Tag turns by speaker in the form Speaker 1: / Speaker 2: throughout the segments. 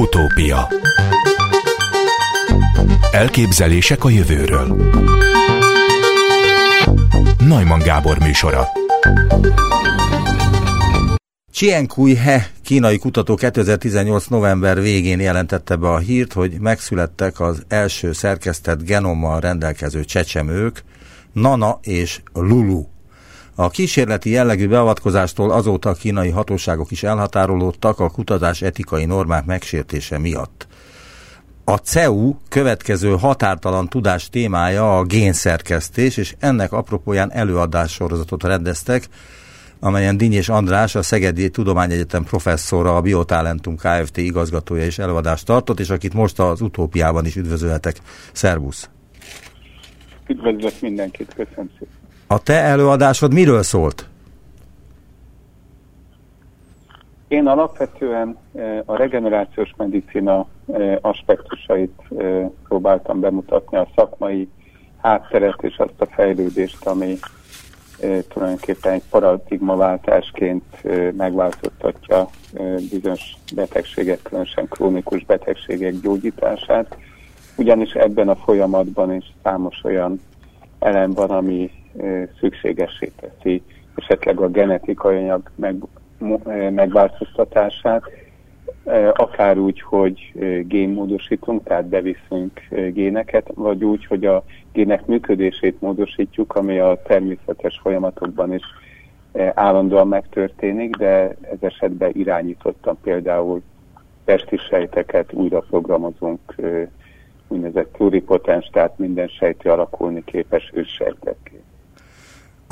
Speaker 1: Utópia Elképzelések a jövőről Najman Gábor műsora
Speaker 2: Kui He kínai kutató 2018. november végén jelentette be a hírt, hogy megszülettek az első szerkesztett genommal rendelkező csecsemők, Nana és Lulu. A kísérleti jellegű beavatkozástól azóta a kínai hatóságok is elhatárolódtak a kutatás etikai normák megsértése miatt. A CEU következő határtalan tudás témája a génszerkesztés, és ennek apropóján előadássorozatot rendeztek, amelyen Dinyés András, a Szegedi Tudományegyetem professzora, a Biotalentum Kft. igazgatója is előadást tartott, és akit most az utópiában is üdvözölhetek. Szervusz!
Speaker 3: Üdvözlök mindenkit, köszönöm szépen!
Speaker 2: A te előadásod miről szólt?
Speaker 3: Én alapvetően eh, a regenerációs medicina eh, aspektusait eh, próbáltam bemutatni, a szakmai hátteret és azt a fejlődést, ami tulajdonképpen egy paradigmaváltásként megváltoztatja bizonyos betegségek, különösen krónikus betegségek gyógyítását. Ugyanis ebben a folyamatban is számos olyan elem van, ami szükségessé teszi esetleg a genetikai anyag meg, megváltoztatását, akár úgy, hogy génmódosítunk, tehát beviszünk géneket, vagy úgy, hogy a gének működését módosítjuk, ami a természetes folyamatokban is állandóan megtörténik, de ez esetben irányítottan például testi sejteket újra programozunk, úgynevezett pluripotens, tehát minden sejti alakulni képes őssejtekké.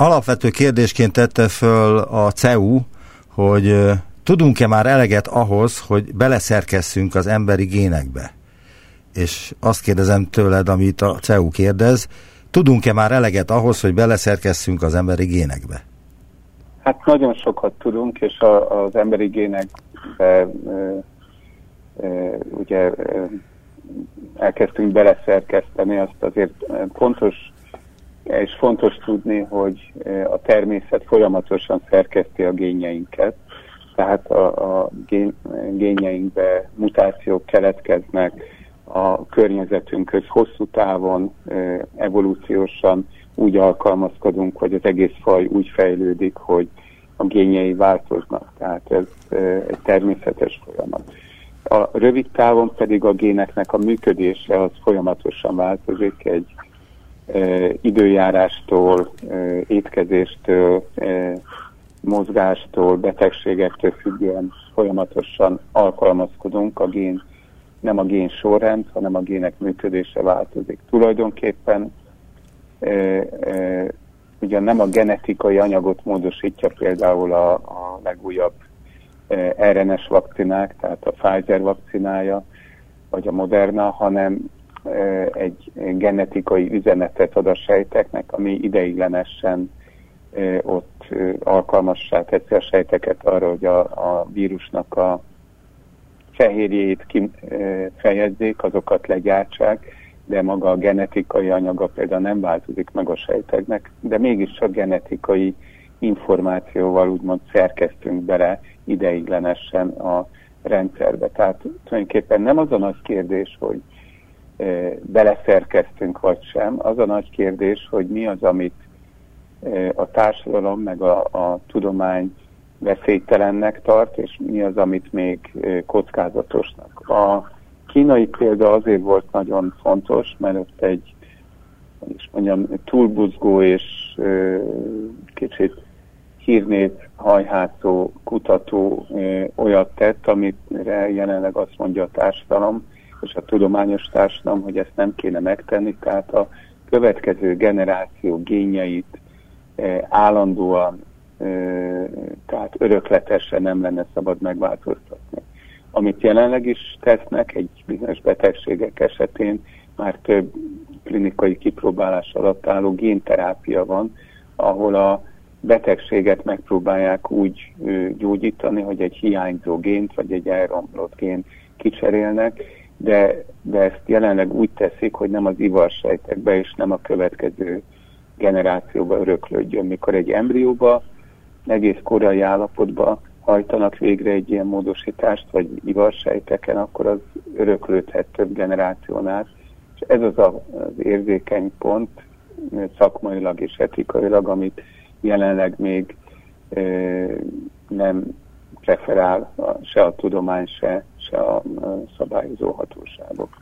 Speaker 2: Alapvető kérdésként tette föl a CEU, hogy tudunk-e már eleget ahhoz, hogy beleszerkesszünk az emberi génekbe? És azt kérdezem tőled, amit a CEU kérdez, tudunk-e már eleget ahhoz, hogy beleszerkesszünk az emberi génekbe?
Speaker 3: Hát nagyon sokat tudunk, és a, az emberi génekbe e, e, ugye e, elkezdtünk beleszerkeszteni, azt azért fontos és fontos tudni, hogy a természet folyamatosan szerkeszti a génjeinket, tehát a, a gén, génjeinkbe mutációk keletkeznek, a környezetünkhöz hosszú távon evolúciósan úgy alkalmazkodunk, hogy az egész faj úgy fejlődik, hogy a génjei változnak. Tehát ez egy természetes folyamat. A rövid távon pedig a géneknek a működése az folyamatosan változik, egy időjárástól, étkezéstől, mozgástól, betegségektől függően folyamatosan alkalmazkodunk, a gén, nem a gén sorrend, hanem a gének működése változik. Tulajdonképpen ugyan nem a genetikai anyagot módosítja például a, a legújabb RNS vakcinák, tehát a Pfizer vakcinája, vagy a Moderna, hanem egy genetikai üzenetet ad a sejteknek, ami ideiglenesen ott alkalmassá teszi a sejteket arra, hogy a, a vírusnak a fehérjét kifejezzék, azokat legyártsák, de maga a genetikai anyaga például nem változik meg a sejteknek, de mégiscsak genetikai információval úgymond szerkeztünk bele ideiglenesen a rendszerbe. Tehát tulajdonképpen nem az a nagy kérdés, hogy beleszerkeztünk vagy sem. Az a nagy kérdés, hogy mi az, amit a társadalom meg a, a tudomány veszélytelennek tart, és mi az, amit még kockázatosnak. A kínai példa azért volt nagyon fontos, mert ott egy, is mondjam, túlbuzgó és kicsit hírnét hajhátó kutató olyat tett, amire jelenleg azt mondja a társadalom, és a tudományos társadalom, hogy ezt nem kéne megtenni, tehát a következő generáció génjeit eh, állandóan, eh, tehát örökletesen nem lenne szabad megváltoztatni. Amit jelenleg is tesznek egy bizonyos betegségek esetén, már több klinikai kipróbálás alatt álló génterápia van, ahol a betegséget megpróbálják úgy gyógyítani, hogy egy hiányzó gént vagy egy elromlott gént kicserélnek, de, de ezt jelenleg úgy teszik, hogy nem az ivarsejtekbe és nem a következő generációba öröklődjön. Mikor egy embrióba, egész korai állapotban hajtanak végre egy ilyen módosítást, vagy ivarsejteken, akkor az öröklődhet több generációnál. És ez az az érzékeny pont szakmailag és etikailag, amit jelenleg még e, nem preferál se a tudomány, se, a szabályozó hatóságok.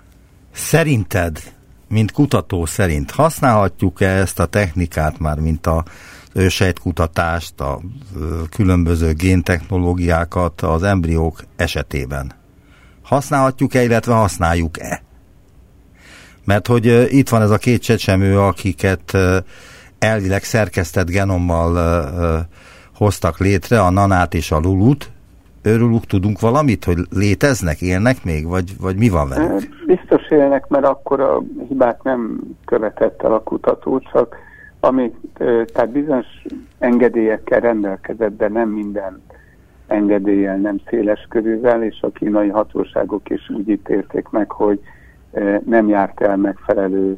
Speaker 2: Szerinted, mint kutató szerint használhatjuk-e ezt a technikát már, mint a ősejtkutatást, a különböző géntechnológiákat az embriók esetében. Használhatjuk-e, illetve használjuk-e? Mert hogy itt van ez a két csecsemő, akiket elvileg szerkesztett genommal hoztak létre, a nanát és a lulut. Őrülük tudunk valamit, hogy léteznek, élnek még, vagy, vagy mi van velük?
Speaker 3: Biztos élnek, mert akkor a hibát nem követett el a kutató, csak ami, tehát bizonyos engedélyekkel rendelkezett, de nem minden engedéllyel, nem széles körülvel, és a kínai hatóságok is úgy ítélték meg, hogy nem járt el megfelelő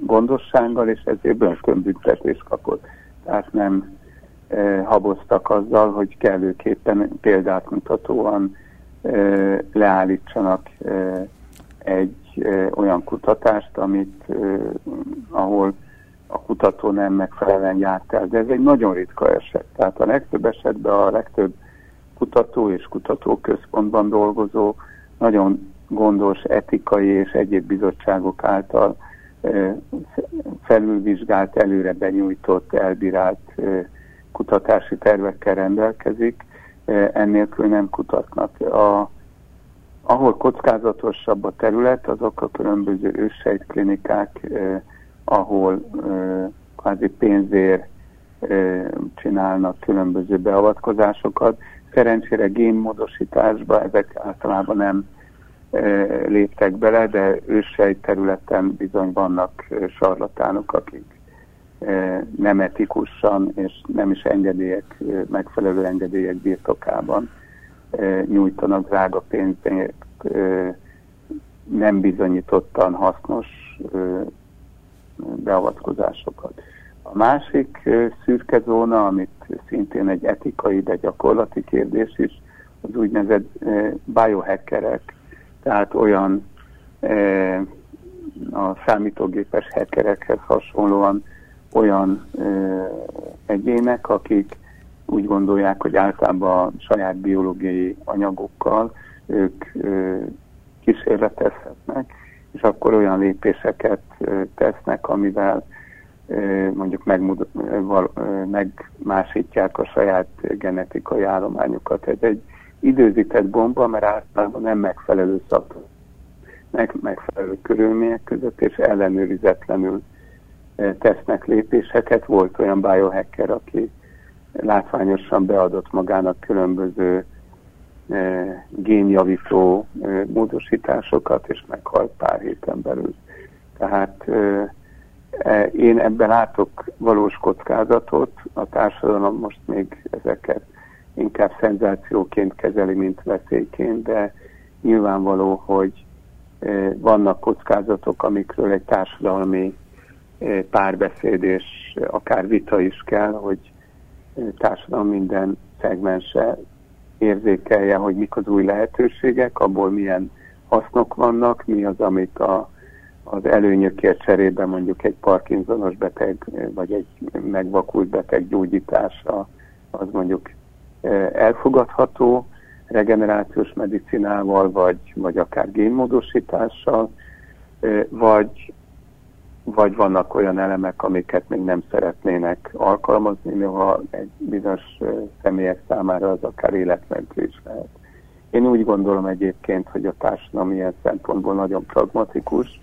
Speaker 3: gondossággal, és ezért börtönbüntetést kapott. Tehát nem haboztak azzal, hogy kellőképpen példát mutatóan leállítsanak egy olyan kutatást, amit ahol a kutató nem megfelelően járt el. De ez egy nagyon ritka eset. Tehát a legtöbb esetben a legtöbb kutató és kutatóközpontban dolgozó nagyon gondos etikai és egyéb bizottságok által felülvizsgált, előre benyújtott, elbírált kutatási tervekkel rendelkezik, ennélkül nem kutatnak. A, ahol kockázatosabb a terület, azok a különböző őssejtklinikák, ahol kvázi pénzért csinálnak különböző beavatkozásokat. Szerencsére génmódosításba ezek általában nem léptek bele, de ősej területen bizony vannak sarlatánok, akik nem etikusan és nem is engedélyek, megfelelő engedélyek birtokában nyújtanak drága pénzért nem bizonyítottan hasznos beavatkozásokat. A másik szürke zóna, amit szintén egy etikai, de gyakorlati kérdés is, az úgynevezett biohackerek, tehát olyan a számítógépes hackerekhez hasonlóan olyan egyének, akik úgy gondolják, hogy általában saját biológiai anyagokkal ők kísérletezhetnek, és akkor olyan lépéseket tesznek, amivel mondjuk megmásítják a saját genetikai állományokat. Ez egy időzített bomba, mert általában nem megfelelő szak, meg megfelelő körülmények között, és ellenőrizetlenül tesznek lépéseket. Volt olyan biohacker, aki látványosan beadott magának különböző génjavító módosításokat, és meghalt pár héten belül. Tehát e, én ebben látok valós kockázatot, a társadalom most még ezeket inkább szenzációként kezeli, mint veszélyként, de nyilvánvaló, hogy vannak kockázatok, amikről egy társadalmi párbeszéd és akár vita is kell, hogy társadalom minden szegmense érzékelje, hogy mik az új lehetőségek, abból milyen hasznok vannak, mi az, amit a, az előnyökért cserében mondjuk egy Parkinsonos beteg, vagy egy megvakult beteg gyógyítása, az mondjuk elfogadható regenerációs medicinával, vagy, vagy akár génmódosítással, vagy vagy vannak olyan elemek, amiket még nem szeretnének alkalmazni, noha egy bizonyos személyek számára az akár életmentő is lehet. Én úgy gondolom egyébként, hogy a társadalom ilyen szempontból nagyon pragmatikus.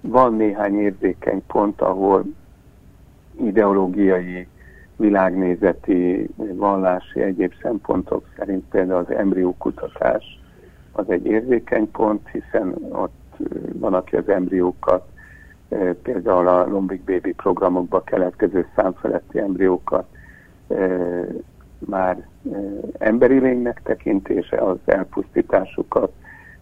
Speaker 3: Van néhány érzékeny pont, ahol ideológiai, világnézeti, vallási, egyéb szempontok szerint például az embriókutatás az egy érzékeny pont, hiszen ott van, aki az embriókat például a Lombik Baby programokba keletkező számfeletti embriókat már emberi lénynek tekintése, az elpusztításukat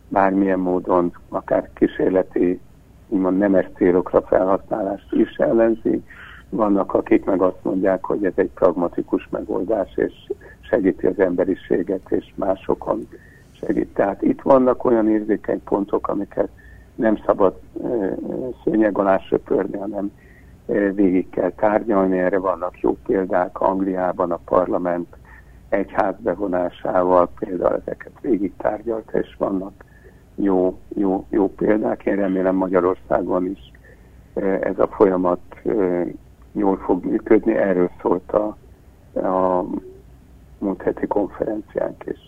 Speaker 3: bármilyen módon, akár kísérleti, úgymond nemes célokra felhasználást is ellenzi, vannak, akik meg azt mondják, hogy ez egy pragmatikus megoldás, és segíti az emberiséget, és másokon segít. Tehát itt vannak olyan érzékeny pontok, amiket nem szabad szőnyeg alá söpörni, hanem végig kell tárgyalni. Erre vannak jó példák Angliában a parlament egyház bevonásával, például ezeket végig tárgyalta, és vannak jó, jó, jó példák. Én remélem Magyarországon is ez a folyamat jól fog működni. Erről szólt a, a múlt heti konferenciánk is.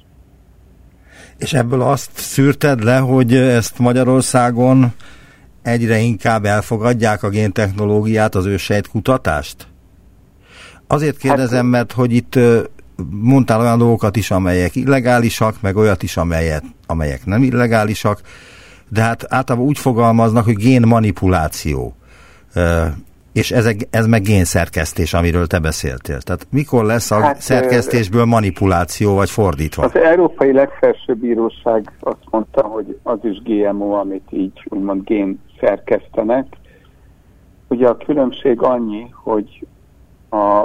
Speaker 2: És ebből azt szűrted le, hogy ezt Magyarországon egyre inkább elfogadják a géntechnológiát, az ősejt kutatást? Azért kérdezem, hát, mert hogy itt mondtál olyan dolgokat is, amelyek illegálisak, meg olyat is, amelyek, amelyek nem illegálisak, de hát általában úgy fogalmaznak, hogy génmanipuláció és ez, ez meg génszerkesztés, amiről te beszéltél. Tehát mikor lesz a hát, szerkesztésből manipuláció, vagy fordítva?
Speaker 3: Az Európai Legfelsőbb Bíróság azt mondta, hogy az is GMO, amit így úgymond gén szerkesztenek. Ugye a különbség annyi, hogy a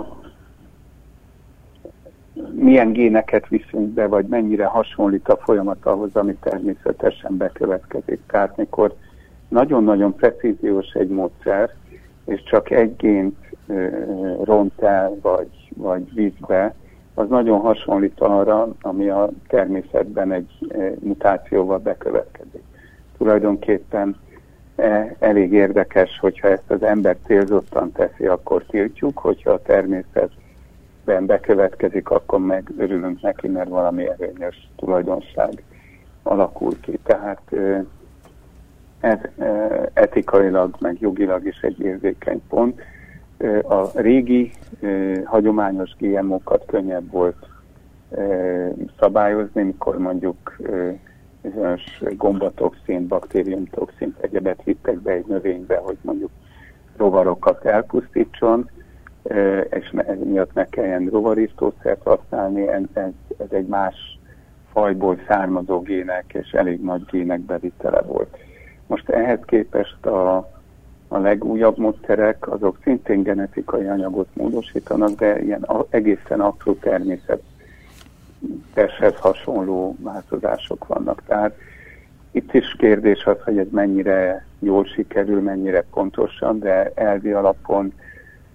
Speaker 3: milyen géneket viszünk be, vagy mennyire hasonlít a folyamat ahhoz, ami természetesen bekövetkezik. Tehát mikor nagyon-nagyon precíziós egy módszer, és csak egy gént ront el, vagy, vagy vízbe, az nagyon hasonlít arra, ami a természetben egy mutációval bekövetkezik. Tulajdonképpen e, elég érdekes, hogyha ezt az ember célzottan teszi, akkor tiltjuk, hogyha a természetben bekövetkezik, akkor meg örülünk neki, mert valami erőnyös tulajdonság alakul ki. Tehát ez etikailag, meg jogilag is egy érzékeny pont. A régi, hagyományos GMO-kat könnyebb volt szabályozni, mikor mondjuk bizonyos gombatoxin, baktériumtoxin, egyebet vittek be egy növénybe, hogy mondjuk rovarokat elpusztítson, és miatt ne kelljen rovarisztószert használni, ez, ez egy más fajból származó gének és elég nagy gének bevitele volt. Most ehhez képest a, a legújabb módszerek, azok szintén genetikai anyagot módosítanak, de ilyen egészen apró természeteshez hasonló változások vannak. Tehát itt is kérdés az, hogy ez mennyire jól sikerül, mennyire pontosan, de elvi alapon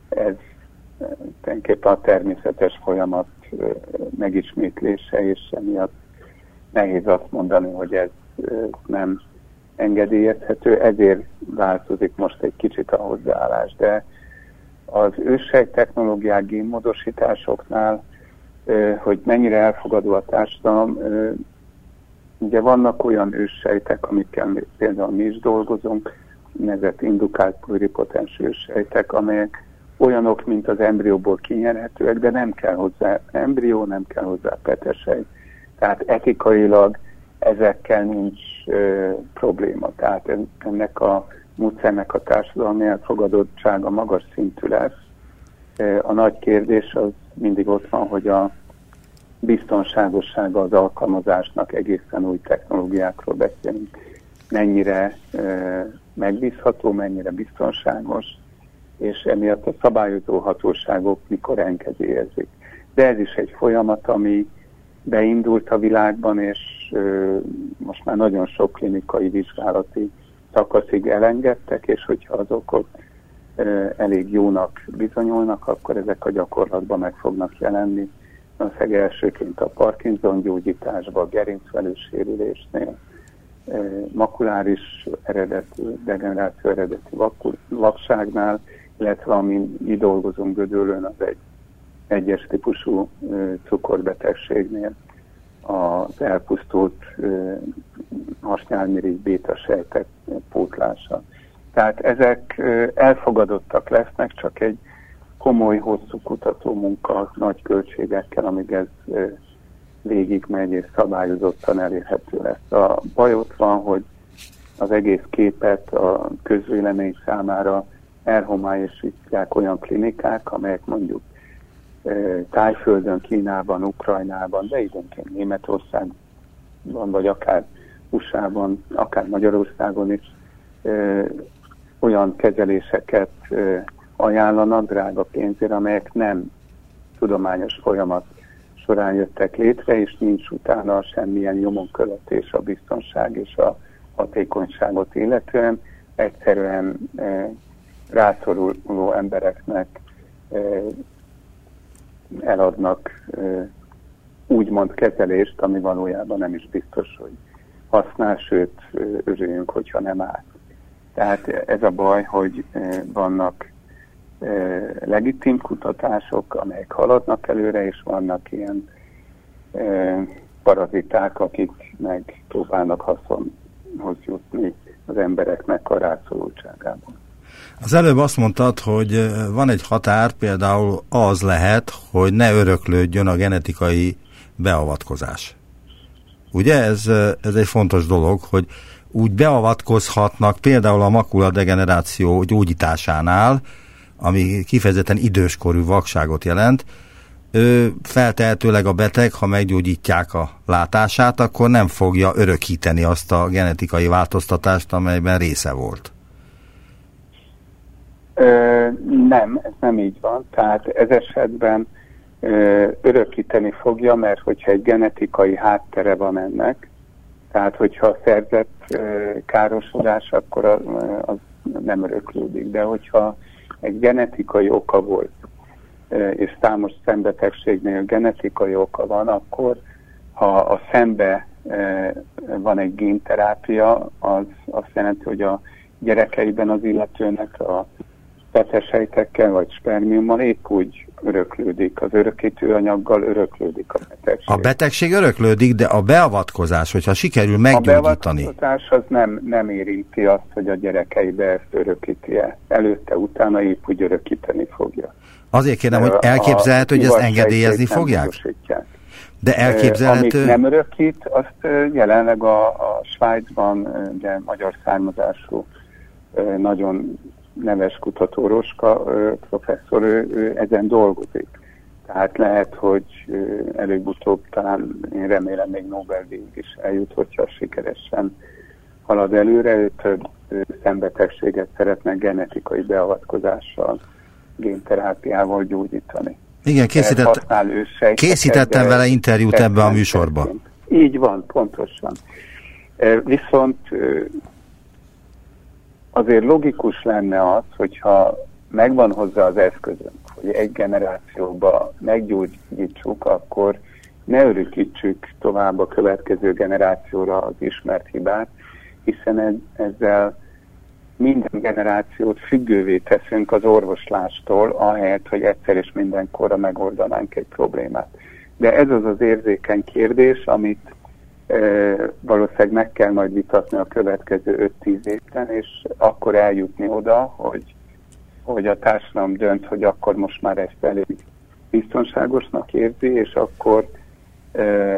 Speaker 3: ez tulajdonképpen a természetes folyamat megismétlése, és emiatt nehéz azt mondani, hogy ez nem engedélyezhető, ezért változik most egy kicsit a hozzáállás, de az őssejt technológiák génmódosításoknál, hogy mennyire elfogadó a társadalom, ugye vannak olyan őssejtek, amikkel például mi is dolgozunk, nevezett indukált pluripotens őssejtek, amelyek olyanok, mint az embrióból kinyerhetőek, de nem kell hozzá embrió, nem kell hozzá petesej. Tehát etikailag ezekkel nincs probléma. Tehát ennek a módszernek a társadalmi elfogadottsága magas szintű lesz. A nagy kérdés az mindig ott van, hogy a biztonságossága az alkalmazásnak egészen új technológiákról beszélünk. Mennyire megbízható, mennyire biztonságos, és emiatt a szabályozó hatóságok mikor engedélyezik. De ez is egy folyamat, ami beindult a világban, és most már nagyon sok klinikai vizsgálati szakaszig elengedtek, és hogyha azok elég jónak bizonyulnak, akkor ezek a gyakorlatban meg fognak jelenni. Az elsőként a Parkinson gyógyításban, gerincvelősérülésnél, makuláris eredetű, degeneráció eredeti vakságnál, illetve amin mi dolgozunk Gödöllön, az egy egyes típusú cukorbetegségnél az elpusztult hasnyálmirigy béta sejtek pótlása. Tehát ezek elfogadottak lesznek, csak egy komoly, hosszú kutató munka nagy költségekkel, amíg ez végigmegy és szabályozottan elérhető lesz. A baj ott van, hogy az egész képet a közvélemény számára elhomályosítják olyan klinikák, amelyek mondjuk Tájföldön, Kínában, Ukrajnában, de időnként Németországban, vagy akár USA-ban, akár Magyarországon is ö, olyan kezeléseket ö, ajánlanak drága pénzért, amelyek nem tudományos folyamat során jöttek létre, és nincs utána semmilyen nyomonkövetés a biztonság és a hatékonyságot illetően. Egyszerűen e, rászoruló embereknek e, eladnak úgymond kezelést, ami valójában nem is biztos, hogy használ, sőt, örüljünk, hogyha nem áll. Tehát ez a baj, hogy vannak legitim kutatások, amelyek haladnak előre, és vannak ilyen paraziták, akik meg próbálnak haszonhoz jutni az embereknek a rászorultságában.
Speaker 2: Az előbb azt mondtad, hogy van egy határ, például az lehet, hogy ne öröklődjön a genetikai beavatkozás. Ugye ez, ez egy fontos dolog, hogy úgy beavatkozhatnak például a makula degeneráció gyógyításánál, ami kifejezetten időskorú vakságot jelent, ő feltehetőleg a beteg, ha meggyógyítják a látását, akkor nem fogja örökíteni azt a genetikai változtatást, amelyben része volt.
Speaker 3: Nem, ez nem így van. Tehát ez esetben örökíteni fogja, mert hogyha egy genetikai háttere van ennek, tehát hogyha szerzett károsodás, akkor az nem öröklődik. De hogyha egy genetikai oka volt, és számos szembetegségnél genetikai oka van, akkor ha a szembe van egy génterápia, az azt jelenti, hogy a gyerekeiben az illetőnek a betesejtekkel vagy spermiummal épp úgy öröklődik, az örökítő anyaggal öröklődik a betegség.
Speaker 2: A betegség öröklődik, de a beavatkozás, hogyha sikerül meggyógyítani.
Speaker 3: A beavatkozás az nem, nem érinti azt, hogy a gyerekeibe ezt örökíti-e. Előtte, utána épp úgy örökíteni fogja.
Speaker 2: Azért kérem, hogy elképzelhető, hogy ezt engedélyezni fogják? De elképzelhető...
Speaker 3: Amit nem örökít, azt jelenleg a, a Svájcban, ugye magyar származású, nagyon neves kutató Roska professzor, ő, ő ezen dolgozik. Tehát lehet, hogy előbb-utóbb talán én remélem még Nobel-díj is eljut, hogyha sikeresen halad előre, ő több szembetegséget szeretne genetikai beavatkozással, génterápiával gyógyítani.
Speaker 2: Igen, készített, készítettem vele interjút ebbe a műsorba.
Speaker 3: Így van, pontosan. Viszont azért logikus lenne az, hogyha megvan hozzá az eszközünk, hogy egy generációba meggyógyítsuk, akkor ne örökítsük tovább a következő generációra az ismert hibát, hiszen ezzel minden generációt függővé teszünk az orvoslástól, ahelyett, hogy egyszer és mindenkorra megoldanánk egy problémát. De ez az az érzékeny kérdés, amit valószínűleg meg kell majd vitatni a következő 5-10 évben, és akkor eljutni oda, hogy, hogy a társadalom dönt, hogy akkor most már ezt elég biztonságosnak érzi, és akkor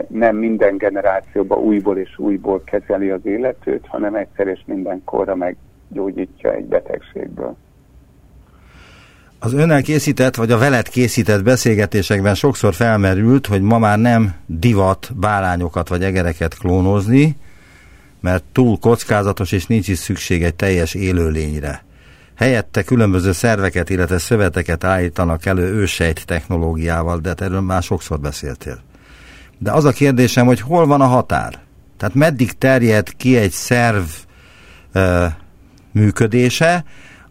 Speaker 3: nem minden generációban újból és újból kezeli az életőt, hanem egyszer és mindenkorra meggyógyítja egy betegségből.
Speaker 2: Az önnel készített, vagy a veled készített beszélgetésekben sokszor felmerült, hogy ma már nem divat bárányokat vagy egereket klónozni, mert túl kockázatos és nincs is szükség egy teljes élőlényre. Helyette különböző szerveket, illetve szöveteket állítanak elő ősejt technológiával, de erről már sokszor beszéltél. De az a kérdésem, hogy hol van a határ? Tehát meddig terjed ki egy szerv uh, működése,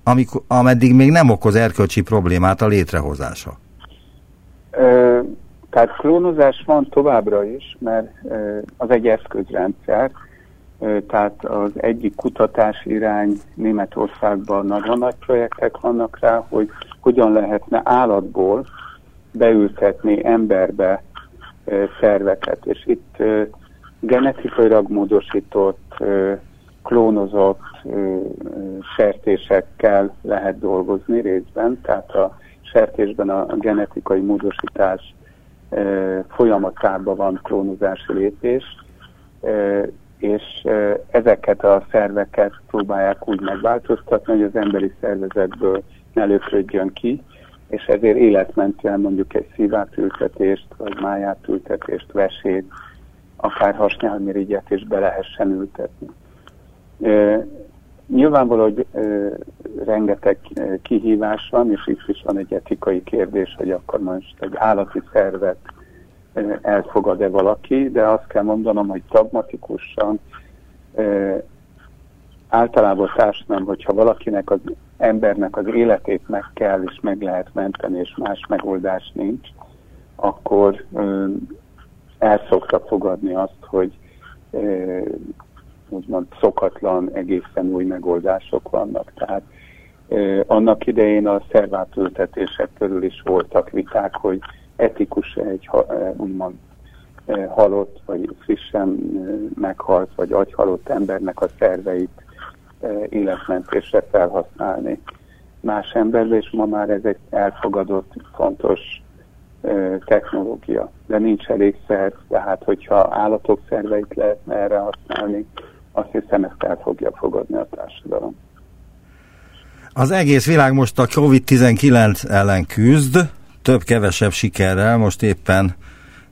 Speaker 2: amikor, ameddig még nem okoz erkölcsi problémát a létrehozása?
Speaker 3: Ö, tehát klónozás van továbbra is, mert ö, az egy eszközrendszer, ö, tehát az egyik kutatási irány Németországban nagyon nagy projektek vannak rá, hogy hogyan lehetne állatból beültetni emberbe ö, szerveket, és itt ö, genetikailag módosított ö, klónozott ö, sertésekkel lehet dolgozni részben, tehát a sertésben a genetikai módosítás ö, folyamatában van klónozási lépés, és ezeket a szerveket próbálják úgy megváltoztatni, hogy az emberi szervezetből ne lökrödjön ki, és ezért életmentően mondjuk egy szívátültetést, vagy májátültetést, vesét, akár hasnyálmirigyet is be lehessen ültetni nyilvánvaló, hogy ö, rengeteg kihívás van, és itt is van egy etikai kérdés, hogy akkor most egy állati szervet ö, elfogad-e valaki, de azt kell mondanom, hogy pragmatikusan ö, általában társadalom, hogyha valakinek az embernek az életét meg kell és meg lehet menteni, és más megoldás nincs, akkor ö, el szokta fogadni azt, hogy ö, úgymond szokatlan, egészen új megoldások vannak. Tehát annak idején a szervátültetések körül is voltak viták, hogy etikus egy úgymond halott, vagy frissen meghalt, vagy agyhalott embernek a szerveit életmentésre felhasználni más emberbe, és ma már ez egy elfogadott, fontos technológia. De nincs elég szerv, tehát hogyha állatok szerveit lehetne erre használni, azt hiszem ezt el fogja fogadni a társadalom.
Speaker 2: Az egész világ most a COVID-19 ellen küzd, több-kevesebb sikerrel, most éppen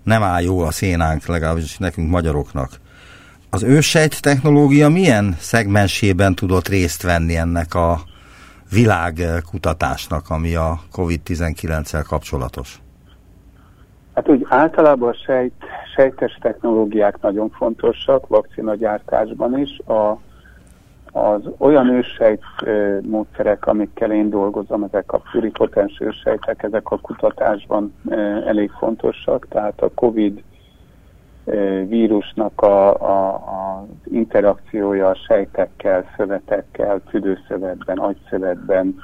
Speaker 2: nem áll jó a szénánk, legalábbis nekünk magyaroknak. Az ősejt technológia milyen szegmensében tudott részt venni ennek a világkutatásnak, ami a COVID-19-el kapcsolatos?
Speaker 3: Hát úgy általában a sejt, sejtes technológiák nagyon fontosak, vakcinagyártásban is. A, az olyan őssejt módszerek, amikkel én dolgozom, ezek a pluripotens őssejtek, ezek a kutatásban elég fontosak, tehát a COVID vírusnak a, a, a interakciója a sejtekkel, szövetekkel, tüdőszövetben, agyszövetben,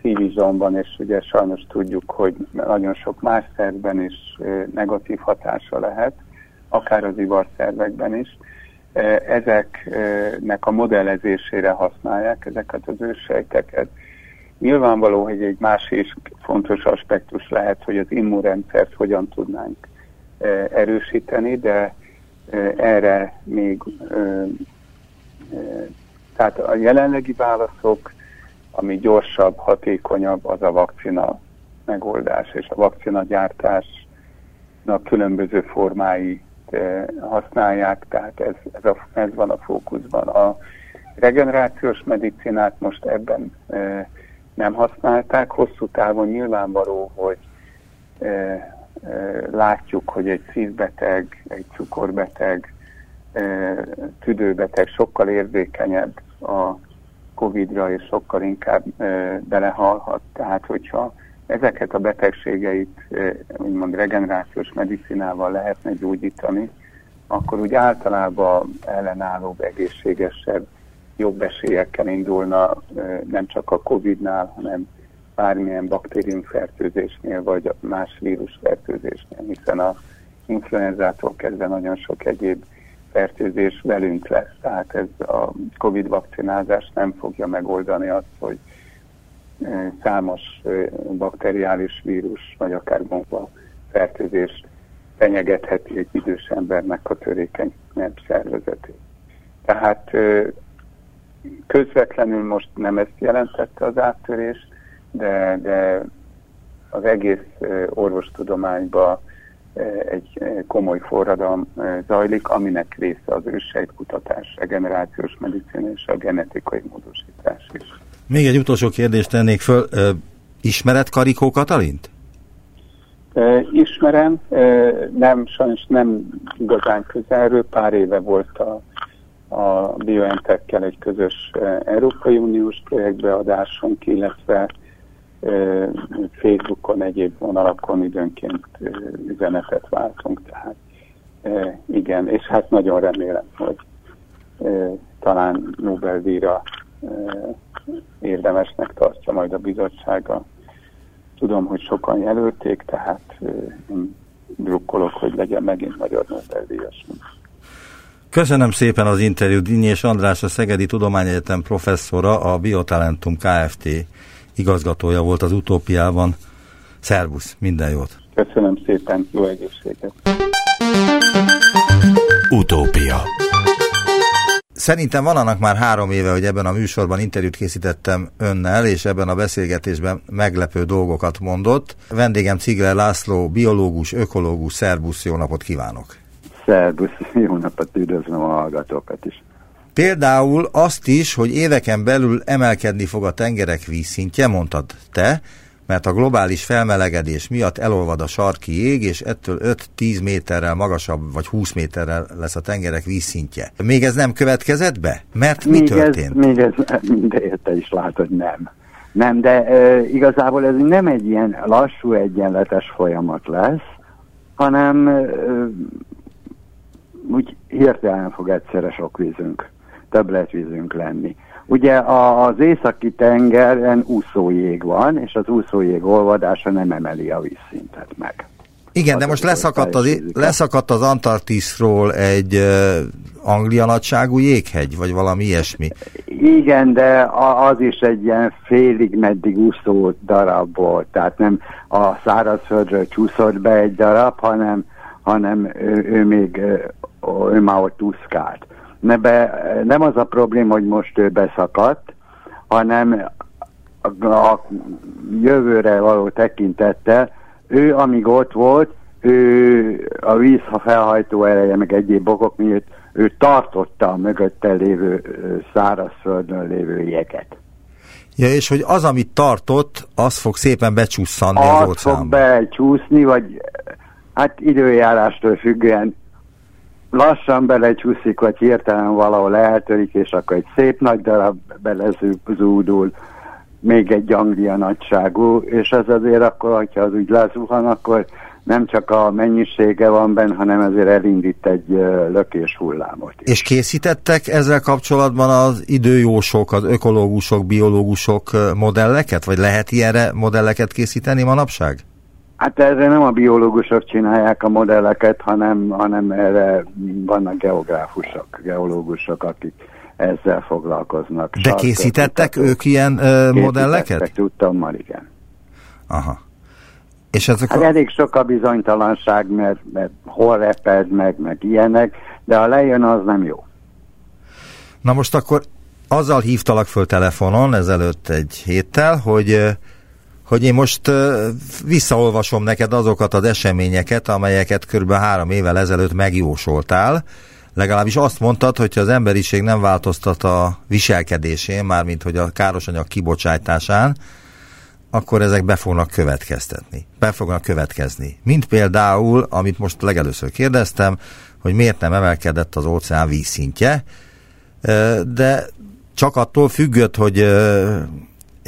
Speaker 3: szívizomban, és ugye sajnos tudjuk, hogy nagyon sok más szervben is negatív hatása lehet, akár az ivarszervekben is. Ezeknek a modellezésére használják ezeket az őssejteket. Nyilvánvaló, hogy egy másik fontos aspektus lehet, hogy az immunrendszert hogyan tudnánk erősíteni, de erre még tehát a jelenlegi válaszok, ami gyorsabb, hatékonyabb, az a vakcina megoldás, és a vakcina gyártásnak különböző formái használják, tehát ez, ez, a, ez van a fókuszban. A regenerációs medicinát most ebben nem használták, hosszú távon nyilvánvaló, hogy látjuk, hogy egy szívbeteg, egy cukorbeteg, tüdőbeteg sokkal érzékenyebb a Covid-ra, és sokkal inkább belehalhat. Tehát, hogyha ezeket a betegségeit, úgymond regenerációs medicinával lehetne gyógyítani, akkor úgy általában ellenállóbb, egészségesebb, jobb esélyekkel indulna nem csak a Covid-nál, hanem bármilyen baktériumfertőzésnél, vagy más vírusfertőzésnél, hiszen a influenzától kezdve nagyon sok egyéb fertőzés velünk lesz. Tehát ez a Covid vakcinázás nem fogja megoldani azt, hogy számos bakteriális vírus, vagy akár bomba fertőzés fenyegetheti egy idős embernek a törékeny szervezetét. Tehát közvetlenül most nem ezt jelentette az áttörés, de, de az egész orvostudományban egy komoly forradalom zajlik, aminek része az ősejtkutatás, a generációs medicina és a genetikai módosítás is.
Speaker 2: Még egy utolsó kérdést tennék föl. Ismered Karikó Katalint?
Speaker 3: Ismerem, nem, sajnos nem igazán közelről, pár éve volt a, a BioNTech-kel egy közös Európai Uniós projektbeadásunk, illetve Facebookon, egyéb vonalakon időnként üzenetet váltunk, tehát igen, és hát nagyon remélem, hogy talán Nobel-díjra érdemesnek tartja majd a bizottsága. Tudom, hogy sokan jelölték, tehát drukkolok, hogy legyen megint magyar Nobel-díjas.
Speaker 2: Köszönöm szépen az interjút. Dinyés András, a Szegedi Tudományegyetem professzora, a Biotalentum Kft igazgatója volt az utópiában. Szervusz, minden jót!
Speaker 3: Köszönöm szépen, jó egészséget!
Speaker 1: Utópia
Speaker 2: Szerintem van annak már három éve, hogy ebben a műsorban interjút készítettem önnel, és ebben a beszélgetésben meglepő dolgokat mondott. Vendégem Cigler László, biológus, ökológus, szervusz, jó napot kívánok!
Speaker 4: Szervusz, jó napot, üdvözlöm a hallgatókat is!
Speaker 2: Például azt is, hogy éveken belül emelkedni fog a tengerek vízszintje, mondtad te, mert a globális felmelegedés miatt elolvad a sarki jég, és ettől 5-10 méterrel magasabb, vagy 20 méterrel lesz a tengerek vízszintje. Még ez nem következett be? Mert mi
Speaker 4: még
Speaker 2: történt?
Speaker 4: Ez, még ez, de te is látod, nem. Nem, de e, igazából ez nem egy ilyen lassú, egyenletes folyamat lesz, hanem e, úgy hirtelen fog egyszerre sok vízünk, többletvízünk lenni. Ugye az északi tengeren úszójég van, és az úszójég olvadása nem emeli a vízszintet meg.
Speaker 2: Igen, az de most leszakadt az, leszakadt az Antarktiszról egy uh, Anglia nagyságú jéghegy, vagy valami ilyesmi.
Speaker 4: Igen, de az is egy ilyen félig meddig úszó darab volt, tehát nem a szárazföldről csúszott be egy darab, hanem, hanem ő, ő még ő már ott úszkált be, nem az a probléma, hogy most ő beszakadt, hanem a, jövőre való tekintettel, ő amíg ott volt, ő a víz ha felhajtó ereje, meg egyéb okok miatt, ő tartotta a mögötte lévő szárazföldön lévő jeget.
Speaker 2: Ja, és hogy az, amit tartott, az fog szépen becsusszanni
Speaker 4: az
Speaker 2: az
Speaker 4: fog becsúszni, vagy hát időjárástól függően lassan belecsúszik, vagy hirtelen valahol eltörik, és akkor egy szép nagy darab belezúdul, még egy Anglia nagyságú, és ez azért akkor, hogyha az úgy lezuhan, akkor nem csak a mennyisége van benne, hanem ezért elindít egy lökés hullámot.
Speaker 2: És készítettek ezzel kapcsolatban az időjósok, az ökológusok, biológusok modelleket? Vagy lehet ilyenre modelleket készíteni manapság?
Speaker 4: Hát erre nem a biológusok csinálják a modelleket, hanem, hanem erre vannak geográfusok, geológusok, akik ezzel foglalkoznak.
Speaker 2: De készítettek ők ilyen uh, modelleket?
Speaker 4: Tudtam, igen.
Speaker 2: Aha. És ezek
Speaker 4: hát a... elég sok a bizonytalanság, mert, mert hol reped meg, meg ilyenek, de ha lejön, az nem jó.
Speaker 2: Na most akkor azzal hívtalak föl telefonon ezelőtt egy héttel, hogy hogy én most visszaolvasom neked azokat az eseményeket, amelyeket kb. három évvel ezelőtt megjósoltál. Legalábbis azt mondtad, hogy az emberiség nem változtat a viselkedésén, mármint hogy a károsanyag kibocsátásán, akkor ezek be fognak következtetni. Be fognak következni. Mint például, amit most legelőször kérdeztem, hogy miért nem emelkedett az óceán vízszintje, de csak attól függött, hogy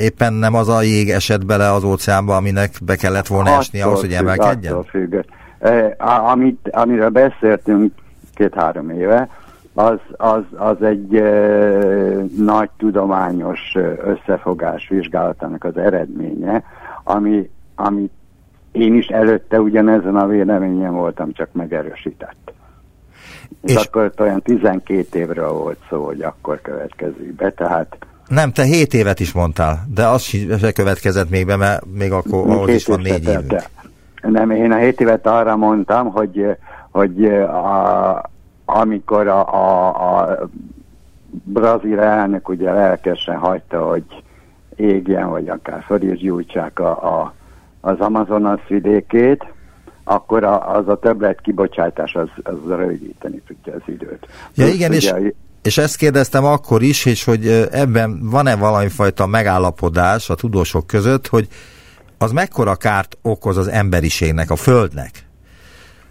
Speaker 2: éppen nem az a jég esett bele az óceánba, aminek be kellett volna esni ahhoz, hogy emelkedjen?
Speaker 4: Attól függ. E, amit, amiről beszéltünk két-három éve, az, az, az egy e, nagy tudományos összefogás vizsgálatának az eredménye, ami, ami én is előtte ugyanezen a véleményen voltam, csak megerősített. És, és akkor olyan 12 évről volt szó, hogy akkor következik be, tehát
Speaker 2: nem, te 7 évet is mondtál, de az se következett még be, mert még akkor ahhoz is van négy évünk.
Speaker 4: Nem, én a 7 évet arra mondtam, hogy, hogy a, amikor a, a, a brazil elnök ugye lelkesen hagyta, hogy égjen, vagy akár föl is gyújtsák a, a, az Amazonas vidékét, akkor a, az a többlet kibocsátás az, az rövidíteni tudja az időt.
Speaker 2: Ja, igen, és... Ugye, és ezt kérdeztem akkor is, és hogy ebben van-e valamifajta megállapodás a tudósok között, hogy az mekkora kárt okoz az emberiségnek, a Földnek?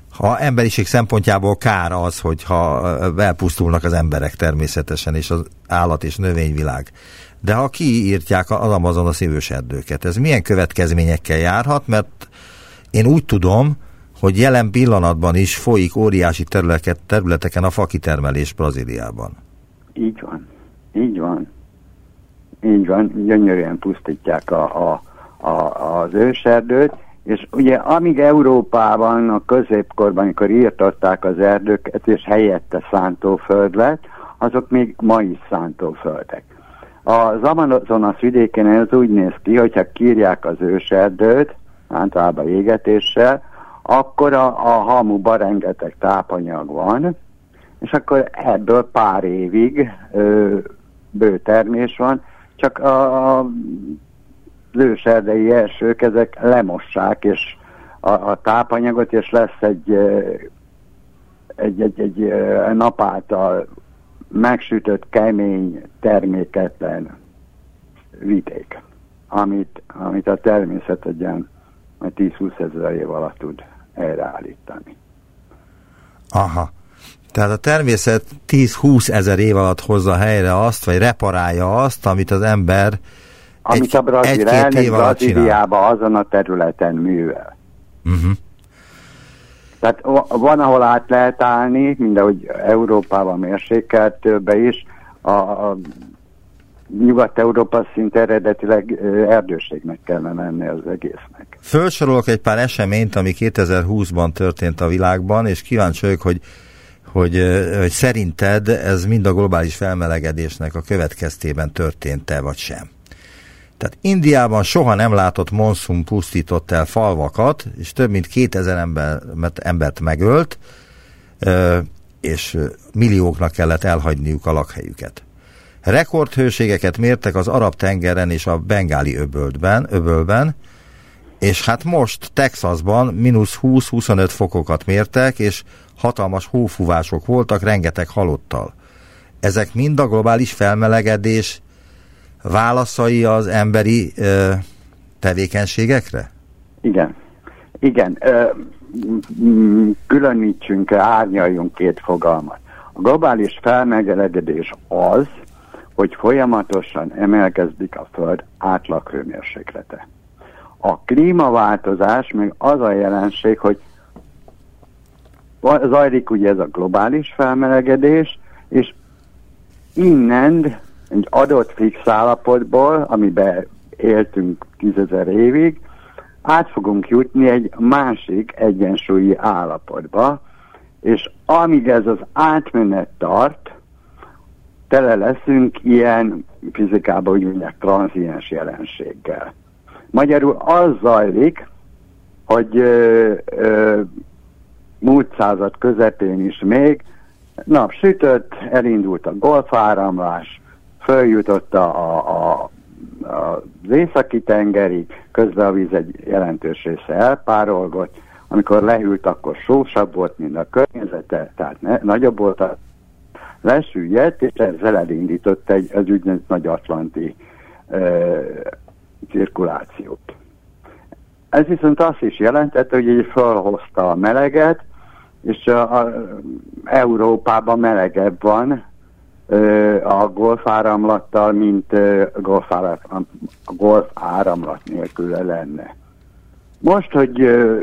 Speaker 2: Ha emberiség szempontjából kár az, hogyha elpusztulnak az emberek természetesen, és az állat és növényvilág. De ha kiírtják az Amazon a szívős erdőket, ez milyen következményekkel járhat? Mert én úgy tudom, hogy jelen pillanatban is folyik óriási területeket, területeken a fakitermelés Brazíliában.
Speaker 4: Így van. Így van. Így van. Gyönyörűen pusztítják a, a, a, az őserdőt, és ugye amíg Európában a középkorban, amikor írtották az erdőket, és helyette szántóföld lett, azok még ma is szántóföldek. Az Amazonas vidéken ez úgy néz ki, hogyha kírják az őserdőt, általában égetéssel, akkor a, a hamuban rengeteg tápanyag van, és akkor ebből pár évig ö, bő termés van, csak a, a őserdei elsők ezek lemossák, és a, a tápanyagot, és lesz egy, egy, egy, egy nap által megsütött, kemény, terméketlen vidék, amit, amit a természet egy ilyen 10-20 ezer év alatt tud helyreállítani.
Speaker 2: Aha. Tehát a természet 10-20 ezer év alatt hozza helyre azt, vagy reparálja azt, amit az ember
Speaker 4: amit egy, a brazil elnök Brazíliában azon a területen művel. Uh-huh. Tehát van, ahol át lehet állni, mind ahogy Európában mérsékelt többe is, a, a Nyugat-Európa szinte eredetileg erdőségnek kellene lenni az egésznek.
Speaker 2: Fölsorolok egy pár eseményt, ami 2020-ban történt a világban, és kíváncsi vagyok, hogy, hogy, hogy szerinted ez mind a globális felmelegedésnek a következtében történt-e, vagy sem. Tehát Indiában soha nem látott monszum pusztított el falvakat, és több mint 2000 ember, embert megölt, és millióknak kellett elhagyniuk a lakhelyüket. Rekordhőségeket mértek az Arab-tengeren és a Bengáli öbölben, öbölben, és hát most Texasban mínusz 20-25 fokokat mértek, és hatalmas hófúvások voltak, rengeteg halottal. Ezek mind a globális felmelegedés válaszai az emberi ö, tevékenységekre?
Speaker 4: Igen. Igen. Ö, különítsünk, árnyaljunk két fogalmat. A globális felmelegedés az, hogy folyamatosan emelkedik a Föld átlaghőmérséklete. A klímaváltozás még az a jelenség, hogy zajlik ugye ez a globális felmelegedés, és innen egy adott fix állapotból, amiben éltünk tízezer évig, át fogunk jutni egy másik egyensúlyi állapotba, és amíg ez az átmenet tart, tele leszünk ilyen fizikában úgy mondják tranziens jelenséggel. Magyarul az zajlik, hogy ö, ö, múlt század közepén is még nap sütött, elindult a golfáramlás, följutott a, a, a, az északi tengeri, közben a víz egy jelentős része elpárolgott, amikor lehűlt, akkor sósabb volt, mint a környezete, tehát ne, nagyobb volt a lesüllyedt, és ezzel elindított egy az úgynevezett nagy atlanti ö, cirkulációt. Ez viszont azt is jelentette, hogy így felhozta a meleget, és a, a, Európában melegebb van ö, a golfáramlattal, mint ö, golfáram, a golf áramlat nélkül lenne. Most, hogy ö,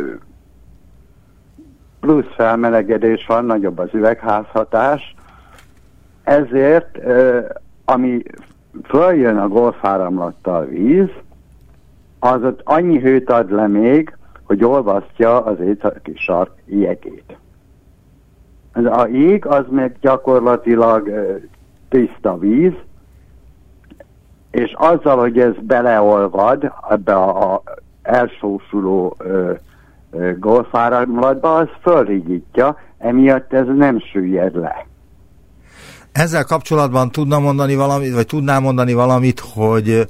Speaker 4: plusz felmelegedés van, nagyobb az üvegházhatás, ezért, ami följön a golfáramlattal víz, az ott annyi hőt ad le még, hogy olvasztja az északi sark jegét. A jég az meg gyakorlatilag tiszta víz, és azzal, hogy ez beleolvad ebbe a, elsósuló golfáramlatba, az fölrigítja, emiatt ez nem süllyed le.
Speaker 2: Ezzel kapcsolatban tudna mondani valamit, vagy tudná mondani valamit, hogy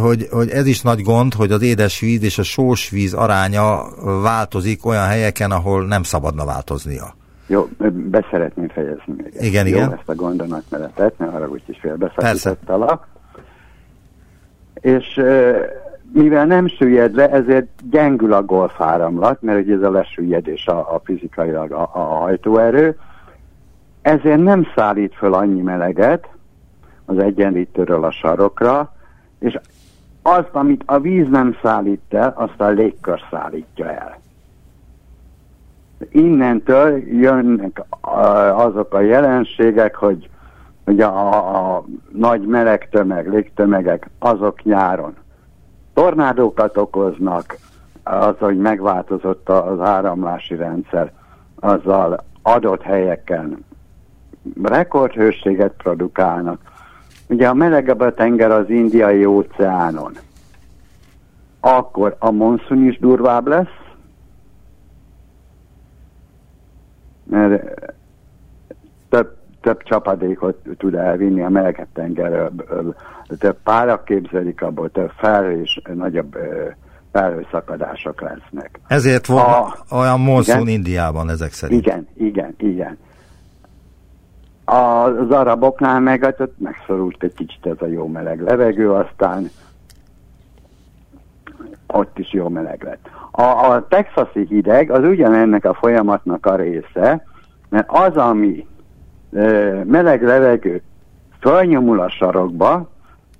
Speaker 2: hogy, hogy ez is nagy gond, hogy az édesvíz és a sós víz aránya változik olyan helyeken, ahol nem szabadna változnia.
Speaker 4: Jó, be szeretném fejezni még.
Speaker 2: Igen, Jó, igen.
Speaker 4: ezt a gondolatmenetet, ne arra úgy is félbeszakítottalak. És mivel nem süllyed le, ezért gyengül a golfáramlat, mert ugye ez a lesüllyedés a, a fizikailag a, a hajtóerő, ezért nem szállít föl annyi meleget az egyenlítőről a sarokra, és azt, amit a víz nem szállít el, azt a légkör szállítja el. Innentől jönnek azok a jelenségek, hogy, hogy a, a, nagy meleg tömeg, légtömegek, azok nyáron tornádókat okoznak, az, hogy megváltozott az áramlási rendszer, azzal adott helyeken rekordhőséget produkálnak. Ugye a melegebb a tenger az indiai óceánon, akkor a monszun is durvább lesz, mert több, több csapadékot tud elvinni a melegebb tengerről, több párak képzelik abból, több fel és nagyobb felhőszakadások lesznek.
Speaker 2: Ezért van a, olyan monszun Indiában ezek szerint.
Speaker 4: Igen, igen, igen. Az araboknál meg hát megszorult egy kicsit ez a jó meleg levegő, aztán ott is jó meleg lett. A, a texasi hideg az ugyanennek a folyamatnak a része, mert az, ami e, meleg levegő fölnyomul a sarokba,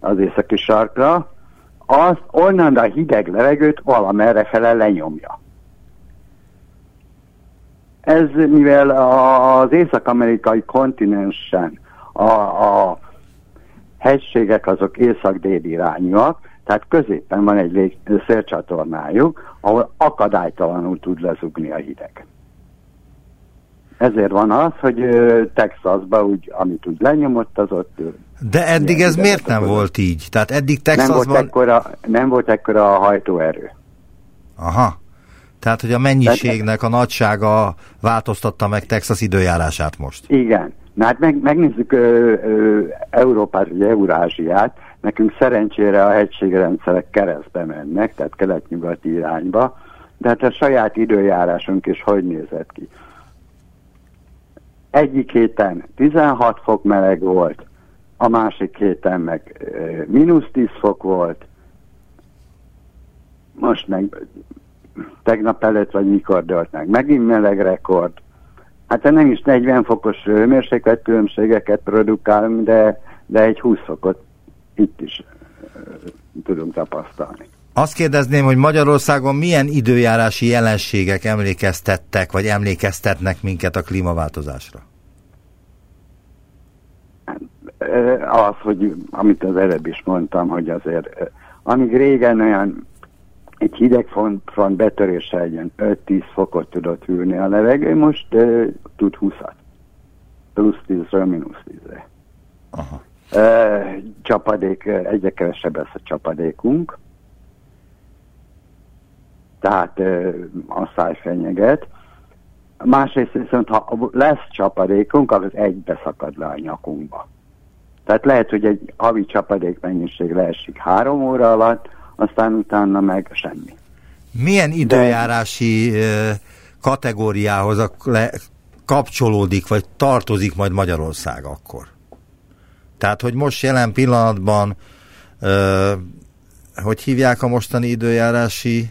Speaker 4: az északi sarkra, az onnan a hideg levegőt valamerre fele lenyomja. Ez mivel az észak-amerikai kontinensen a, a hegységek azok észak-déli irányúak, tehát középen van egy szélcsatornájuk, ahol akadálytalanul tud lezugni a hideg. Ezért van az, hogy Texasban úgy, amit úgy lenyomott, az ott...
Speaker 2: De eddig ez miért nem volt így? Tehát eddig Texasban...
Speaker 4: Nem volt ekkora, nem volt ekkora a hajtóerő.
Speaker 2: Aha. Tehát, hogy a mennyiségnek a nagysága változtatta meg Texas időjárását most.
Speaker 4: Igen. Na hát meg, megnézzük ö, ö, Európát, vagy Eurázsiát, nekünk szerencsére a hegységrendszerek keresztbe mennek, tehát kelet-nyugati irányba, de hát a saját időjárásunk is hogy nézett ki. Egyik héten 16 fok meleg volt, a másik héten meg mínusz 10 fok volt, most meg tegnap előtt, vagy mikor dölt meg. Megint meleg rekord. Hát nem is 40 fokos hőmérséklet különbségeket produkálunk, de, de egy 20 fokot itt is tudunk tapasztalni.
Speaker 2: Azt kérdezném, hogy Magyarországon milyen időjárási jelenségek emlékeztettek, vagy emlékeztetnek minket a klímaváltozásra?
Speaker 4: Az, hogy amit az előbb is mondtam, hogy azért amíg régen olyan egy hideg front, betöréssel egy 5-10 fokot tudott hűlni a levegő, most uh, tud 20-at. Plusz 10-ről mínusz 10-re. Aha. Uh, csapadék, egyre kevesebb lesz a csapadékunk. Tehát uh, a száj fenyeget. Másrészt viszont, ha lesz csapadékunk, akkor egy beszakad le a nyakunkba. Tehát lehet, hogy egy havi csapadék mennyiség leesik három óra alatt, aztán utána meg semmi.
Speaker 2: Milyen időjárási De... kategóriához kapcsolódik, vagy tartozik majd Magyarország akkor? Tehát, hogy most jelen pillanatban, hogy hívják a mostani időjárási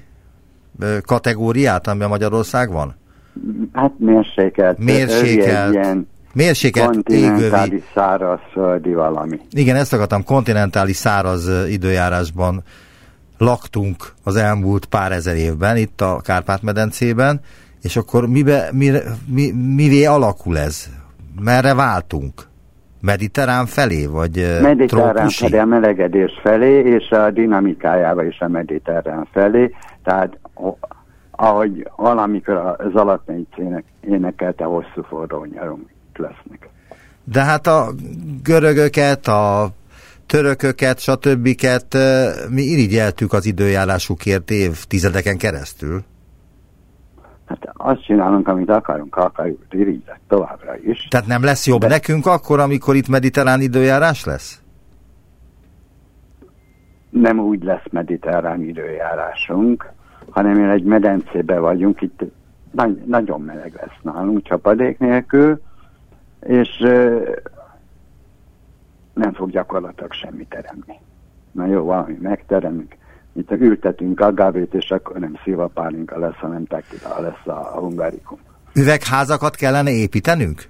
Speaker 2: kategóriát, ami a Magyarország van?
Speaker 4: Hát mérsékelt.
Speaker 2: Mérsékelt. Ilyen mérsékelt
Speaker 4: kontinentális szárazföldi valami.
Speaker 2: Igen, ezt akartam, kontinentális száraz időjárásban laktunk az elmúlt pár ezer évben itt a Kárpát-medencében, és akkor mibe, mi, mi, mivé alakul ez? Merre váltunk? Mediterrán felé, vagy
Speaker 4: Mediterrán
Speaker 2: trópusi?
Speaker 4: felé, a melegedés felé, és a dinamikájába is a mediterrán felé, tehát ahogy valamikor az alatmegy énekelte hosszú forró nyarunk lesznek.
Speaker 2: De hát a görögöket, a törököket, stb. mi irigyeltük az időjárásukért évtizedeken keresztül.
Speaker 4: Hát azt csinálunk, amit akarunk, akarjuk irigyet továbbra is.
Speaker 2: Tehát nem lesz jobb De... nekünk akkor, amikor itt mediterrán időjárás lesz?
Speaker 4: Nem úgy lesz mediterrán időjárásunk, hanem egy medencébe vagyunk, itt nagy, nagyon meleg lesz nálunk csapadék nélkül, és nem fog gyakorlatilag semmit teremni. Na jó, valami megteremünk. Itt ültetünk agávét, és akkor nem szilvapálinka lesz, hanem tekila lesz a hungarikum.
Speaker 2: Üvegházakat kellene építenünk?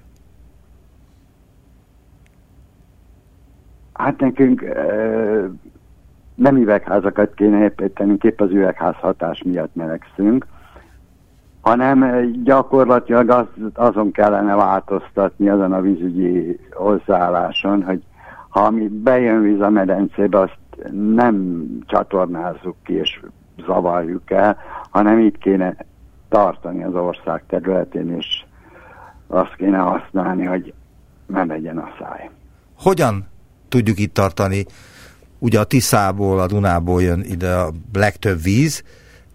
Speaker 4: Hát nekünk e, nem üvegházakat kéne építenünk, épp az üvegház hatás miatt melegszünk, hanem gyakorlatilag az, azon kellene változtatni azon a vízügyi hozzáálláson, hogy ha ami bejön víz a medencébe, azt nem csatornázzuk ki és zavarjuk el, hanem itt kéne tartani az ország területén, és azt kéne használni, hogy ne legyen a száj.
Speaker 2: Hogyan tudjuk itt tartani? Ugye a Tiszából, a Dunából jön ide a legtöbb víz,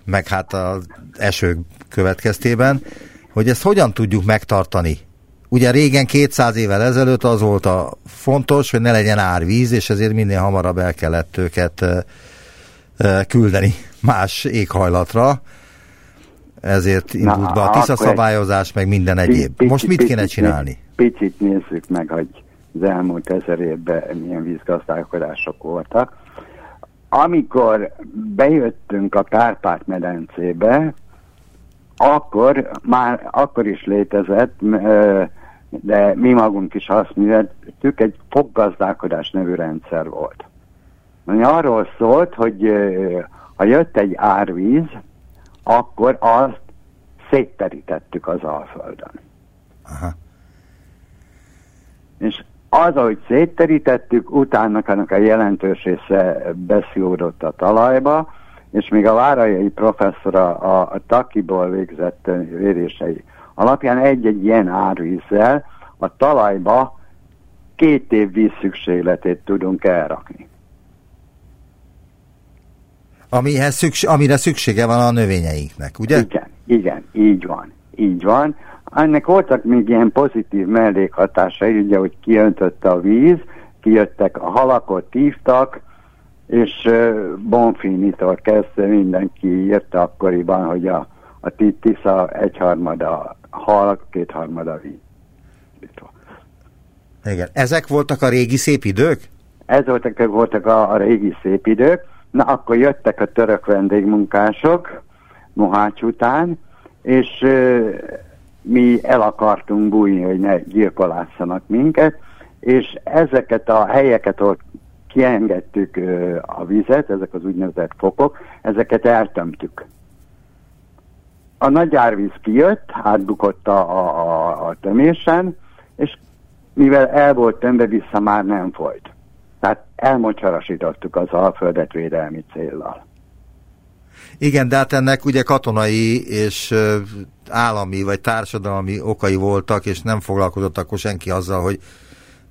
Speaker 2: meg hát az esők következtében, hogy ezt hogyan tudjuk megtartani Ugye régen 200 évvel ezelőtt az volt a fontos, hogy ne legyen árvíz, és ezért minél hamarabb el kellett őket küldeni más éghajlatra. ezért indult be a TISZA szabályozás, meg minden egyéb. Most mit kéne csinálni?
Speaker 4: Picit nézzük meg, hogy az elmúlt ezer évben milyen vízgazdálkodások voltak. Amikor bejöttünk a Kárpát-medencébe, akkor már akkor is létezett, de mi magunk is azt műveltük, egy foggazdálkodás nevű rendszer volt. Ami arról szólt, hogy ha jött egy árvíz, akkor azt szétterítettük az Alföldön. Aha. És az, ahogy szétterítettük, utána annak a jelentős része beszívódott a talajba, és még a várai professzor a, a, a Takiból végzett vérései alapján egy-egy ilyen árvízzel a talajba két év víz szükségletét tudunk elrakni.
Speaker 2: Amihez szükség, amire szüksége van a növényeinknek, ugye?
Speaker 4: Igen, igen, így van, így van. Ennek voltak még ilyen pozitív mellékhatásai, ugye, hogy kiöntötte a víz, kijöttek a halakot, hívtak, és Bonfinitól kezdve mindenki írta akkoriban, hogy a, a Tisza egyharmada hal, kétharmada víz.
Speaker 2: Igen. Ezek voltak a régi szép idők?
Speaker 4: Ez voltak, voltak a, a régi szép idők. Na, akkor jöttek a török vendégmunkások Mohács után, és uh, mi el akartunk bújni, hogy ne gyilkolássanak minket, és ezeket a helyeket, ott kiengedtük uh, a vizet, ezek az úgynevezett fokok, ezeket eltömtük. A nagy árvíz kijött, átbukott a, a, a tömésen, és mivel el volt tömve, vissza már nem folyt. Tehát elmocsarasítottuk az alföldet védelmi céllal.
Speaker 2: Igen, de hát ennek ugye katonai és állami vagy társadalmi okai voltak, és nem foglalkozott akkor senki azzal, hogy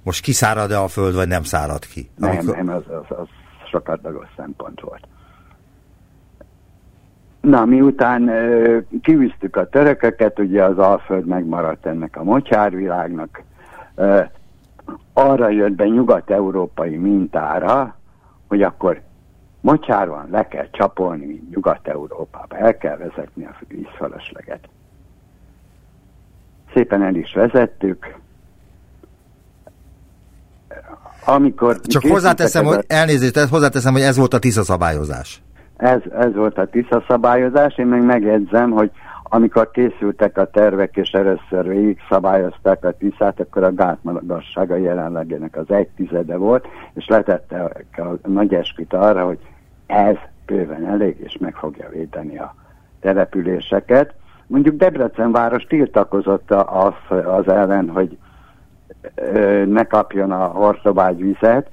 Speaker 2: most kiszárad-e a föld, vagy nem szárad ki.
Speaker 4: Nem, Amikor... nem, az, az, az sokat dagos szempont volt. Na, miután kiűztük a törököket, ugye az Alföld megmaradt ennek a mocsárvilágnak, arra jött be nyugat-európai mintára, hogy akkor mocsár van, le kell csapolni, mint Nyugat-Európába, el kell vezetni a vízfelesleget. Szépen el is vezettük. Amikor
Speaker 2: Csak hozzáteszem, hogy elnézést, hozzáteszem, hogy ez volt a TISZA szabályozás.
Speaker 4: Ez, ez volt a TISZA szabályozás, én meg megjegyzem, hogy amikor készültek a tervek, és először végig szabályozták a tiszát, akkor a gátmagassága jelenlegének az egy tizede volt, és letette a nagy esküt arra, hogy ez bőven elég, és meg fogja védeni a településeket. Mondjuk Debrecen város tiltakozott az, az ellen, hogy ne kapjon a Hortobágy vizet,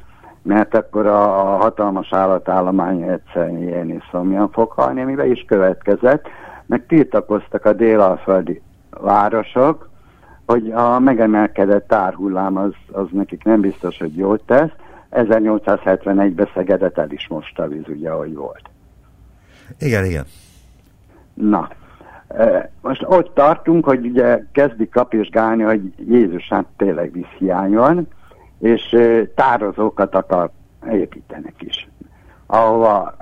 Speaker 4: mert akkor a hatalmas állatállomány egyszerűen ilyen is szomjan fog halni, amivel is következett, meg tiltakoztak a délalföldi városok, hogy a megemelkedett árhullám az, az nekik nem biztos, hogy jót tesz. 1871-ben Szegedet el is most a víz, ugye, ahogy volt.
Speaker 2: Igen, igen.
Speaker 4: Na, most ott tartunk, hogy ugye kezdik kapizsgálni, hogy Jézus hát tényleg vízhiány van, és tározókat akar építenek is, ahova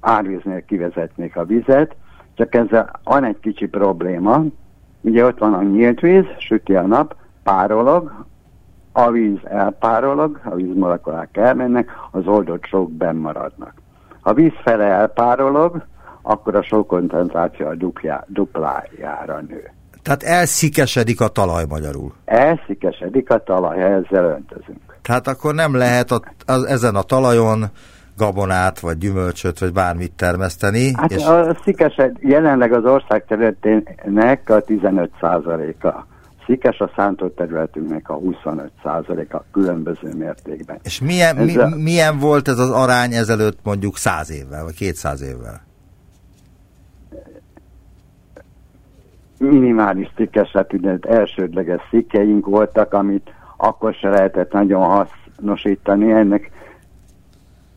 Speaker 4: árvíznél kivezetnék a vizet, csak ezzel van egy kicsi probléma. Ugye ott van a nyílt víz, süti a nap, párolog, a víz elpárolog, a vízmolekulák elmennek, az oldott sok benn maradnak. Ha víz fele elpárolog, akkor a sok koncentráció a duplá, duplájára nő.
Speaker 2: Tehát elszikesedik a talaj magyarul.
Speaker 4: Elszikesedik a talaj, ezzel öntözünk.
Speaker 2: Tehát akkor nem lehet a, az, ezen a talajon gabonát, vagy gyümölcsöt, vagy bármit termeszteni.
Speaker 4: Hát és... a szikesed jelenleg az ország területének a 15 a Szikes a szántott területünknek a 25 a különböző mértékben.
Speaker 2: És milyen, mi, a... milyen volt ez az arány ezelőtt mondjuk 100 évvel, vagy 200 évvel?
Speaker 4: Minimális szikesetünet, elsődleges szikeink voltak, amit akkor se lehetett nagyon hasznosítani. Ennek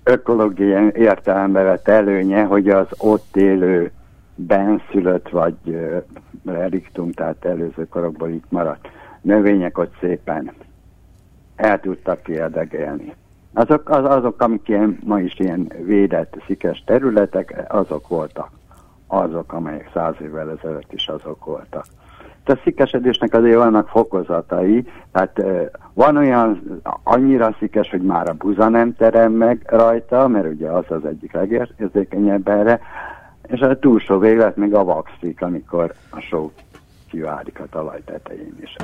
Speaker 4: ökológiai értelembe vett előnye, hogy az ott élő benszülött vagy reliktum, tehát előző korokból itt maradt növények ott szépen el tudtak kiérdegelni. Azok, az, azok, amik ilyen, ma is ilyen védett, szikes területek, azok voltak azok, amelyek száz évvel ezelőtt is azok voltak. A szikesedésnek azért vannak fokozatai, tehát van olyan annyira szikes, hogy már a buza nem terem meg rajta, mert ugye az az egyik legérzékenyebb erre, és a túlsó véglet még a vaxik, amikor a só kiválik a talaj tetején is.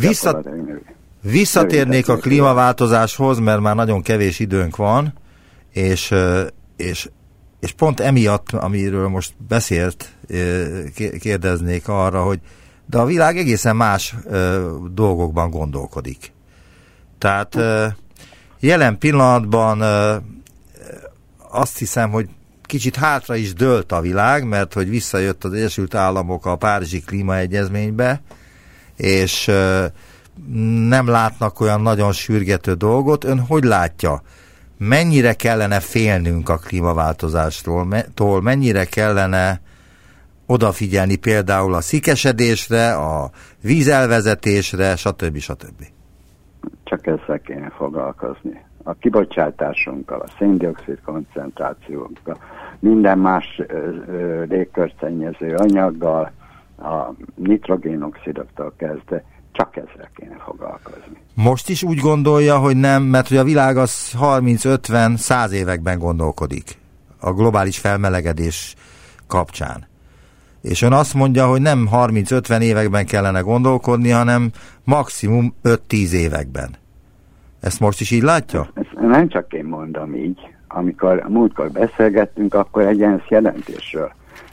Speaker 2: Vissza, visszatérnék a klímaváltozáshoz, mert már nagyon kevés időnk van, és, és, és pont emiatt, amiről most beszélt, kérdeznék arra, hogy de a világ egészen más dolgokban gondolkodik. Tehát jelen pillanatban azt hiszem, hogy kicsit hátra is dőlt a világ, mert hogy visszajött az Egyesült Államok a Párizsi Klímaegyezménybe, és nem látnak olyan nagyon sürgető dolgot. Ön hogy látja? Mennyire kellene félnünk a klímaváltozástól, mennyire kellene odafigyelni például a szikesedésre, a vízelvezetésre, stb. stb.
Speaker 4: Csak ezzel kéne foglalkozni. A kibocsátásunkkal, a széndiokszid koncentrációnkkal, minden más légkörszennyező anyaggal, a nitrogénoxidoktól kezdve, csak ezzel kéne foglalkozni.
Speaker 2: Most is úgy gondolja, hogy nem, mert hogy a világ az 30-50-100 években gondolkodik a globális felmelegedés kapcsán. És ön azt mondja, hogy nem 30-50 években kellene gondolkodni, hanem maximum 5-10 években. Ezt most is így látja?
Speaker 4: Ezt nem csak én mondom így. Amikor múltkor beszélgettünk, akkor egy ENSZ jelentésről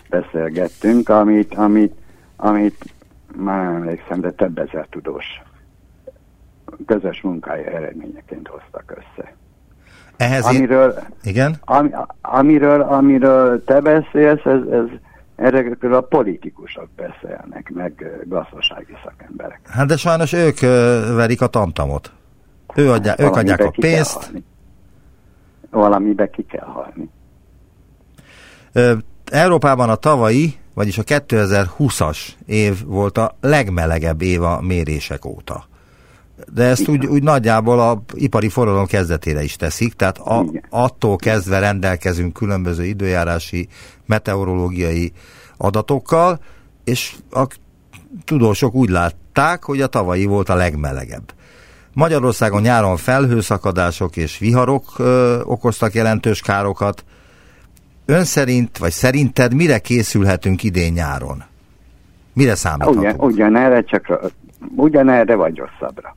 Speaker 4: beszélgettünk, amit, amit, amit már nem emlékszem, de több ezer tudós közös munkája eredményeként hoztak össze.
Speaker 2: Ehhez amiről, igen?
Speaker 4: Am, amiről, amiről te beszélsz, ez, ez Erről a politikusok beszélnek, meg gazdasági szakemberek.
Speaker 2: Hát de sajnos ők verik a tamtamot. Ő adja, hát, ők adják a pénzt.
Speaker 4: Valamibe ki kell halni.
Speaker 2: Európában a tavalyi, vagyis a 2020-as év volt a legmelegebb év a mérések óta. De ezt úgy, úgy nagyjából a ipari forradalom kezdetére is teszik, tehát a, attól kezdve rendelkezünk különböző időjárási, meteorológiai adatokkal, és a tudósok úgy látták, hogy a tavalyi volt a legmelegebb. Magyarországon nyáron felhőszakadások és viharok ö, okoztak jelentős károkat. Ön szerint, vagy szerinted mire készülhetünk idén nyáron? Mire számíthatunk?
Speaker 4: Ugyan, ugyanerre, csak ugyanerre vagy rosszabbra.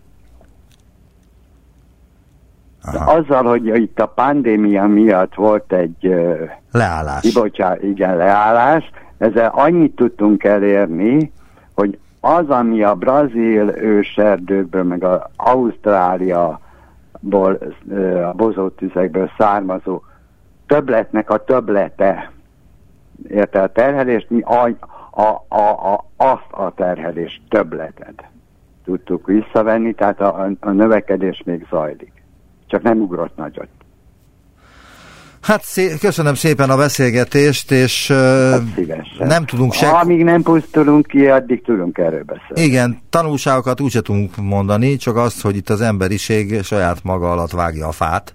Speaker 4: Aha. Azzal, hogy itt a pandémia miatt volt egy
Speaker 2: leállás.
Speaker 4: Kibocsá, igen, leállás, ezzel annyit tudtunk elérni, hogy az, ami a brazil őserdőkből, meg az Ausztráliaból, a bozótüzekből származó többletnek a többlete, érte a terhelést, mi a, a, a, a, azt a terhelés többletet tudtuk visszavenni, tehát a, a növekedés még zajlik. Csak nem ugrott nagyot.
Speaker 2: Hát szé- köszönöm szépen a beszélgetést, és hát nem tudunk se...
Speaker 4: Amíg nem pusztulunk ki, addig tudunk erről beszélni.
Speaker 2: Igen, tanulságokat úgyse tudunk mondani, csak azt, hogy itt az emberiség saját maga alatt vágja a fát,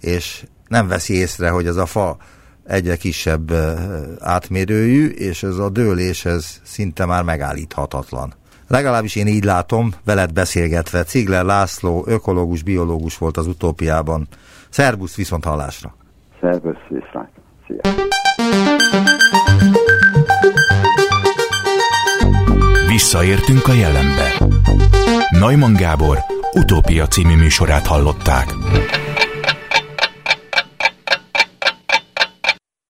Speaker 2: és nem veszi észre, hogy ez a fa egyre kisebb átmérőjű, és ez a dőlés ez szinte már megállíthatatlan. Legalábbis én így látom, veled beszélgetve. Cigler László, ökológus, biológus volt az utópiában. Szerbusz viszont hallásra.
Speaker 4: Szerbusz viszont. Szia.
Speaker 1: Visszaértünk a jelenbe. Neumann Gábor utópia című műsorát hallották.